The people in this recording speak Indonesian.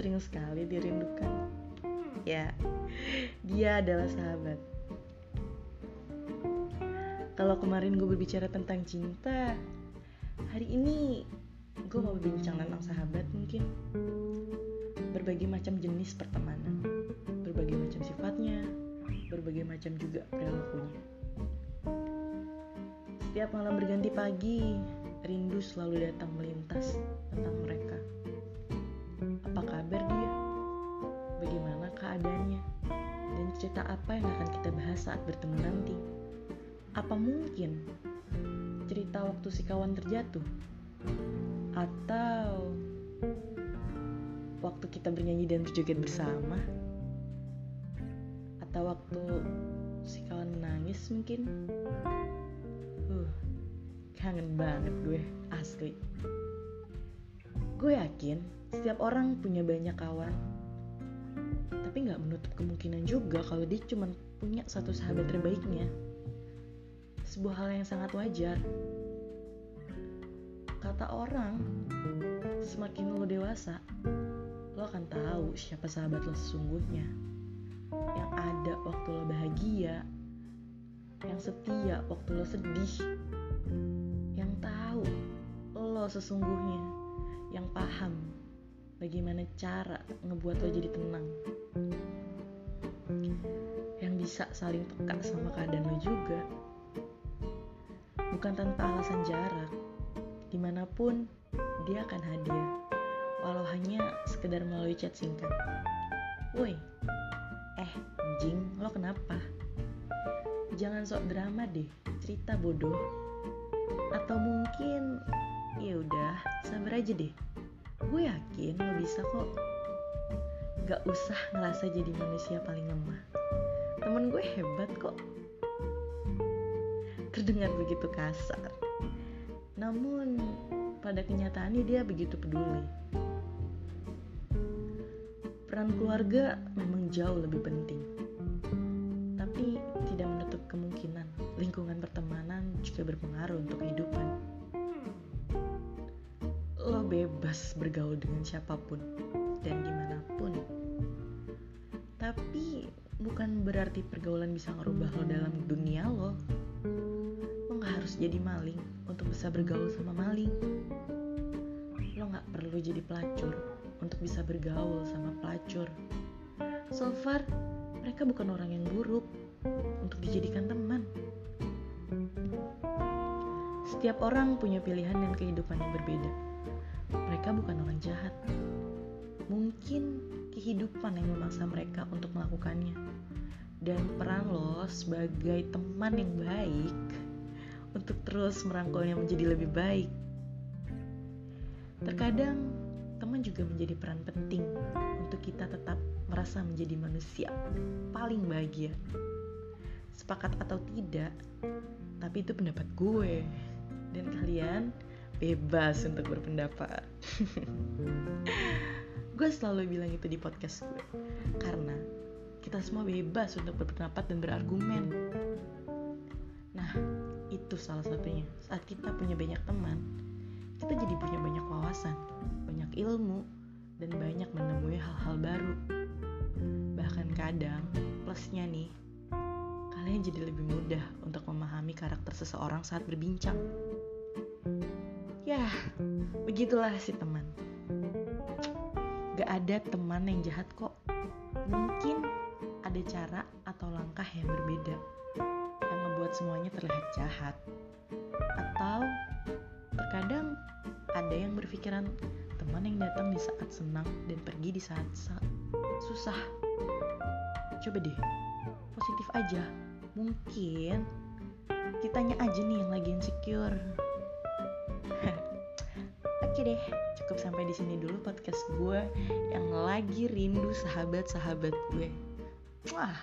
sering sekali dirindukan. Ya, dia adalah sahabat. Kalau kemarin gue berbicara tentang cinta, hari ini gue mau berbincang tentang sahabat mungkin. Berbagai macam jenis pertemanan, berbagai macam sifatnya, berbagai macam juga perilakunya. Setiap malam berganti pagi, rindu selalu datang melintas tentang yang akan kita bahas saat bertemu nanti? Apa mungkin cerita waktu si kawan terjatuh? Atau waktu kita bernyanyi dan berjoget bersama? Atau waktu si kawan menangis mungkin? Uh, kangen banget gue, asli. Gue yakin setiap orang punya banyak kawan, tapi nggak menutup kemungkinan juga kalau dia cuma punya satu sahabat terbaiknya sebuah hal yang sangat wajar. Kata orang, semakin lo dewasa, lo akan tahu siapa sahabat lo sesungguhnya. Yang ada waktu lo bahagia, yang setia waktu lo sedih, yang tahu lo sesungguhnya, yang paham bagaimana cara ngebuat lo jadi tenang yang bisa saling peka sama keadaan lo juga bukan tanpa alasan jarak. Di mana pun, dia akan hadir, walau hanya sekedar melalui chat singkat. Woi, eh, anjing, lo kenapa? Jangan sok drama deh, cerita bodoh. Atau mungkin, ya udah, sabar aja deh. Gue yakin lo bisa kok. Gak usah ngerasa jadi manusia paling lemah. Temen gue hebat kok terdengar begitu kasar. Namun, pada kenyataannya dia begitu peduli. Peran keluarga memang jauh lebih penting. Tapi tidak menutup kemungkinan lingkungan pertemanan juga berpengaruh untuk kehidupan. Lo bebas bergaul dengan siapa pun dan di mana pun. Tapi bukan berarti pergaulan bisa ngerubah lo dalam dunia lo harus jadi maling untuk bisa bergaul sama maling. Lo gak perlu jadi pelacur untuk bisa bergaul sama pelacur. So far, mereka bukan orang yang buruk untuk dijadikan teman. Setiap orang punya pilihan dan kehidupan yang berbeda. Mereka bukan orang jahat. Mungkin kehidupan yang memaksa mereka untuk melakukannya. Dan peran lo sebagai teman yang baik untuk terus merangkulnya menjadi lebih baik. Terkadang teman juga menjadi peran penting untuk kita tetap merasa menjadi manusia paling bahagia. Sepakat atau tidak, tapi itu pendapat gue dan kalian bebas untuk berpendapat. gue selalu bilang itu di podcast gue karena kita semua bebas untuk berpendapat dan berargumen. Nah, itu salah satunya saat kita punya banyak teman kita jadi punya banyak wawasan banyak ilmu dan banyak menemui hal-hal baru bahkan kadang plusnya nih kalian jadi lebih mudah untuk memahami karakter seseorang saat berbincang ya begitulah si teman gak ada teman yang jahat kok mungkin ada cara atau langkah yang berbeda membuat semuanya terlihat jahat. Atau terkadang ada yang berpikiran teman yang datang di saat senang dan pergi di saat, saat susah. Coba deh, positif aja. Mungkin kitanya aja nih yang lagi insecure. Oke deh, cukup sampai di sini dulu podcast gue yang lagi rindu sahabat-sahabat gue. Wah,